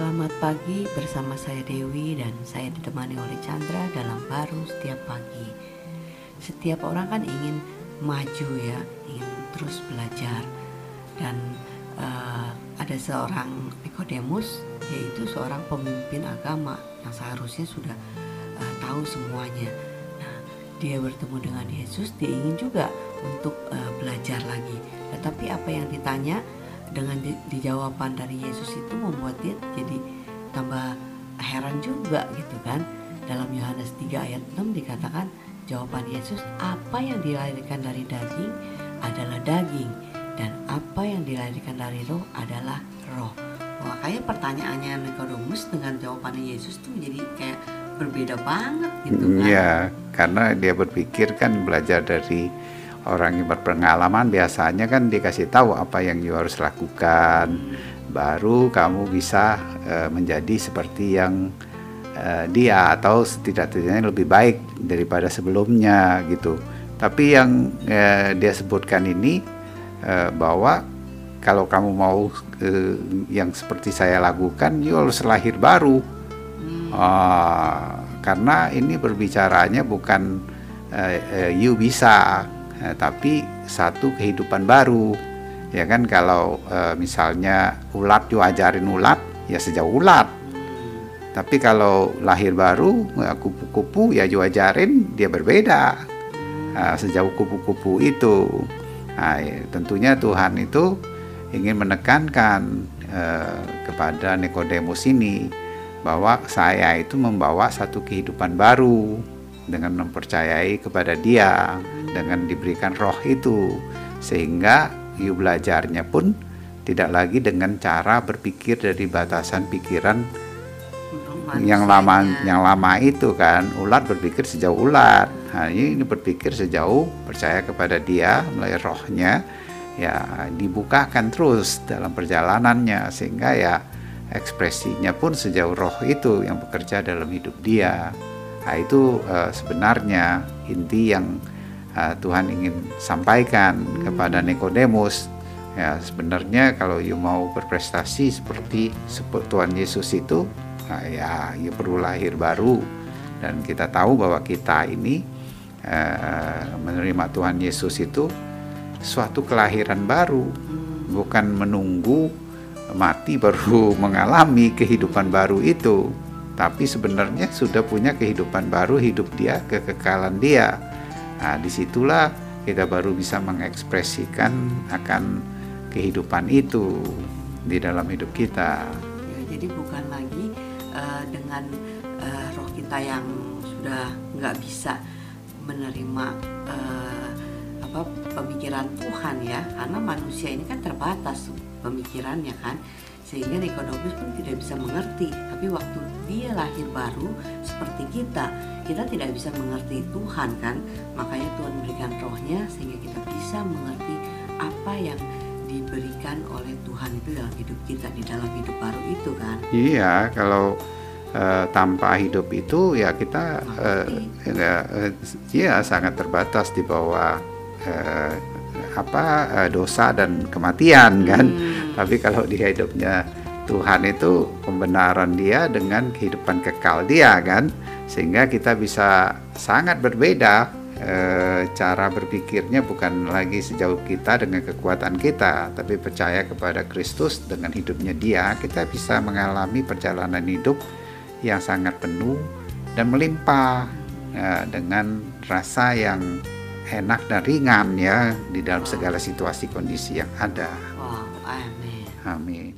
Selamat pagi bersama saya Dewi dan saya ditemani oleh Chandra dalam baru setiap pagi. Setiap orang kan ingin maju ya, ingin terus belajar dan uh, ada seorang Nikodemus yaitu seorang pemimpin agama yang seharusnya sudah uh, tahu semuanya. Nah, dia bertemu dengan Yesus, dia ingin juga untuk uh, belajar lagi. Tetapi apa yang ditanya dengan di, dijawaban dari Yesus itu membuat dia jadi tambah heran juga gitu kan. Dalam Yohanes 3 ayat 6 dikatakan jawaban Yesus apa yang dilahirkan dari daging adalah daging dan apa yang dilahirkan dari roh adalah roh. Wah, kayak pertanyaannya Nikodemus dengan jawabannya Yesus tuh jadi kayak berbeda banget gitu kan. Iya, karena dia berpikir kan belajar dari orang yang berpengalaman biasanya kan dikasih tahu apa yang you harus lakukan. Baru kamu bisa uh, menjadi seperti yang uh, dia atau setidaknya lebih baik daripada sebelumnya gitu. Tapi yang uh, dia sebutkan ini uh, bahwa kalau kamu mau uh, yang seperti saya lakukan you harus lahir baru. Uh, karena ini berbicaranya bukan uh, uh, you bisa Nah, tapi satu kehidupan baru ya kan? Kalau e, misalnya ulat you ajarin ulat ya sejauh ulat. Tapi kalau lahir baru kupu-kupu ya you ajarin dia berbeda. Nah, sejauh kupu-kupu itu. Nah, ya, tentunya Tuhan itu ingin menekankan e, kepada Nikodemus ini bahwa saya itu membawa satu kehidupan baru dengan mempercayai kepada Dia, dengan diberikan roh itu, sehingga you belajarnya pun tidak lagi dengan cara berpikir dari batasan pikiran yang lama yang lama itu kan. Ulat berpikir sejauh ulat. Nah, ini berpikir sejauh percaya kepada dia melalui rohnya. Ya dibukakan terus dalam perjalanannya sehingga ya ekspresinya pun sejauh roh itu yang bekerja dalam hidup dia Nah, itu uh, sebenarnya inti yang uh, Tuhan ingin sampaikan kepada Nikodemus. Ya, sebenarnya kalau you mau berprestasi seperti Tuhan Yesus itu, nah, ya you perlu lahir baru. Dan kita tahu bahwa kita ini uh, menerima Tuhan Yesus itu suatu kelahiran baru, bukan menunggu mati baru mengalami kehidupan baru itu tapi sebenarnya sudah punya kehidupan baru hidup dia kekekalan dia. Nah di situlah kita baru bisa mengekspresikan akan kehidupan itu di dalam hidup kita. Ya, jadi bukan lagi uh, dengan uh, roh kita yang sudah nggak bisa menerima uh, apa pemikiran Tuhan ya. Karena manusia ini kan terbatas pemikirannya kan sehingga Nikodemus pun tidak bisa mengerti. Tapi waktu dia lahir baru seperti kita kita tidak bisa mengerti Tuhan kan? Makanya Tuhan berikan rohnya sehingga kita bisa mengerti apa yang diberikan oleh Tuhan itu dalam hidup kita di dalam hidup baru itu kan? Iya kalau uh, tanpa hidup itu ya kita uh, ya, uh, ya sangat terbatas di bawah uh, apa uh, dosa dan kematian kan? Hmm tapi kalau di hidupnya Tuhan itu pembenaran dia dengan kehidupan kekal dia kan sehingga kita bisa sangat berbeda e, cara berpikirnya bukan lagi sejauh kita dengan kekuatan kita tapi percaya kepada Kristus dengan hidupnya dia kita bisa mengalami perjalanan hidup yang sangat penuh dan melimpah e, dengan rasa yang enak dan ringan ya di dalam segala situasi kondisi yang ada. 阿妹，